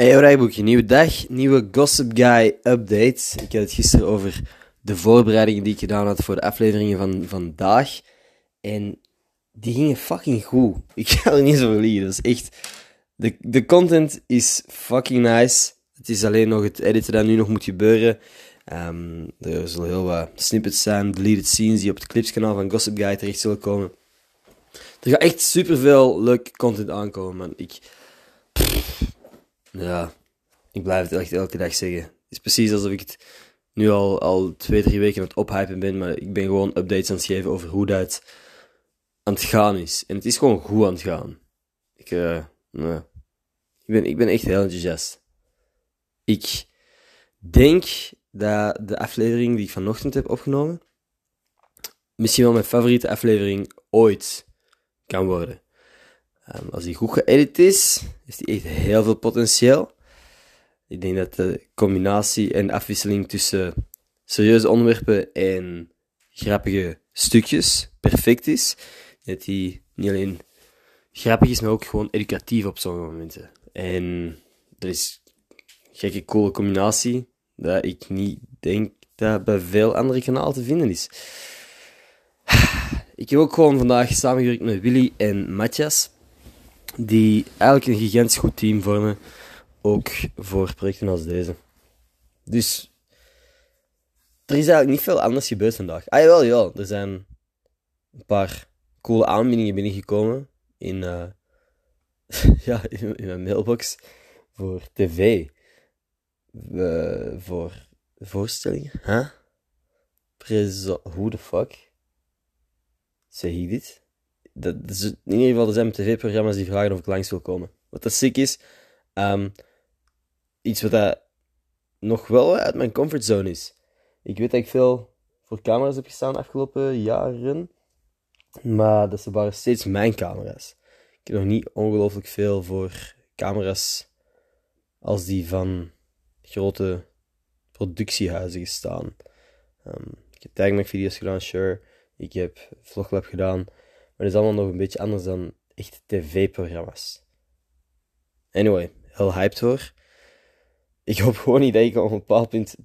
Hey Rijboekje, nieuwe dag, nieuwe Gossip Guy update. Ik had het gisteren over de voorbereidingen die ik gedaan had voor de afleveringen van vandaag. En die gingen fucking goed. Ik ga er niet zo over liegen. Dat is echt... De, de content is fucking nice. Het is alleen nog het editen dat nu nog moet gebeuren. Ehm, er zullen heel wat snippets zijn, deleted scenes die op het clipskanaal van Gossip Guy terecht zullen komen. Er gaat echt superveel leuke content aankomen, man. Ik... Ja, ik blijf het echt elke dag zeggen. Het is precies alsof ik het nu al, al twee, drie weken aan het ophypen ben, maar ik ben gewoon updates aan het geven over hoe dat aan het gaan is. En het is gewoon goed aan het gaan. Ik, uh, nee. ik, ben, ik ben echt heel enthousiast. Ik denk dat de aflevering die ik vanochtend heb opgenomen, misschien wel mijn favoriete aflevering ooit kan worden. Um, als die goed geëdit is, heeft die echt heel veel potentieel. Ik denk dat de combinatie en afwisseling tussen serieuze onderwerpen en grappige stukjes perfect is. Dat die niet alleen grappig is, maar ook gewoon educatief op sommige momenten. En dat is een gekke, coole combinatie dat ik niet denk dat bij veel andere kanalen te vinden is. Ik heb ook gewoon vandaag samengewerkt met Willy en Matthias, die eigenlijk een gigantisch goed team vormen, ook voor projecten als deze. Dus er is eigenlijk niet veel anders gebeurd vandaag. Ah jawel, ja, er zijn een paar coole aanbiedingen binnengekomen in, uh, ja, in, mijn mailbox voor tv. Voor voorstellingen. Huh? Prezo Hoe de fuck? Zeg ik dit? Dat, is, in ieder geval, er zijn tv-programma's die vragen of ik langs wil komen. Wat dat sick is. Um, iets wat dat nog wel uit mijn comfortzone is. Ik weet dat ik veel voor camera's heb gestaan de afgelopen jaren. Maar dat waren steeds mijn camera's. Ik heb nog niet ongelooflijk veel voor camera's als die van grote productiehuizen gestaan. Um, ik heb Tagmac video's gedaan, sure. Ik heb Vloglab gedaan. Dat is allemaal nog een beetje anders dan echt tv-programma's. Anyway, heel hyped hoor. Ik hoop gewoon niet dat ik op een bepaald punt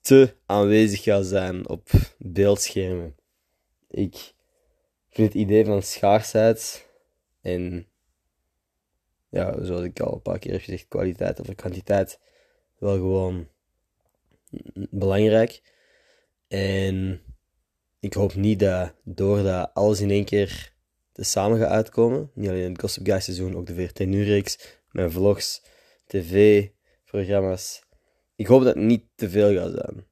te aanwezig ga zijn op beeldschermen. Ik vind het idee van schaarsheid en ja, zoals ik al een paar keer heb gezegd, kwaliteit of kwantiteit wel gewoon belangrijk. En ik hoop niet dat doordat alles in één keer samen gaat uitkomen, niet alleen het Gossip Guy seizoen, ook de VRT Nu-reeks, mijn vlogs, tv-programma's. Ik hoop dat het niet te veel gaat zijn.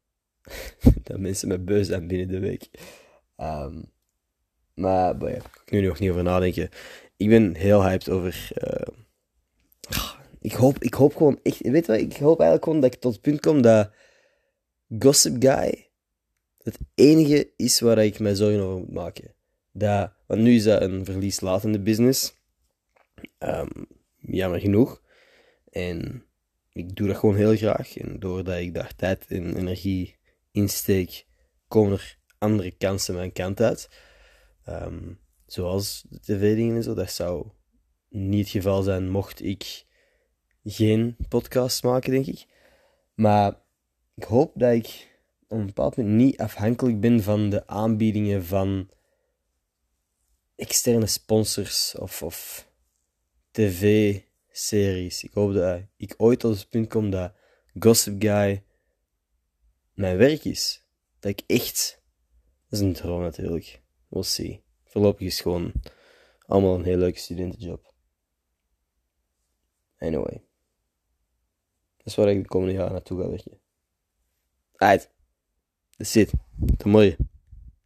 dat mensen me beu zijn binnen de week. Um, maar, kan nu nog niet over nadenken. Ik ben heel hyped over. Uh, ik, hoop, ik hoop gewoon echt. Weet je wat? Ik hoop eigenlijk gewoon dat ik tot het punt kom dat Gossip Guy het enige is waar ik mij zorgen over moet maken. Dat, want nu is dat een verlieslatende business. Um, jammer genoeg. En ik doe dat gewoon heel graag. En doordat ik daar tijd en energie insteek, komen er andere kansen mijn kant uit. Um, zoals de tv-dingen en zo. Dat zou niet het geval zijn mocht ik geen podcast maken, denk ik. Maar ik hoop dat ik op een bepaald moment niet afhankelijk ben van de aanbiedingen van externe sponsors of, of tv-series. Ik hoop dat ik ooit tot het punt kom dat Gossip Guy mijn werk is. Dat ik echt... Dat is een droom natuurlijk. We'll see. Voorlopig is gewoon allemaal een heel leuke studentenjob. Anyway. Dat is waar ik de komende jaren naartoe ga werken. Uit. сеть. Это мои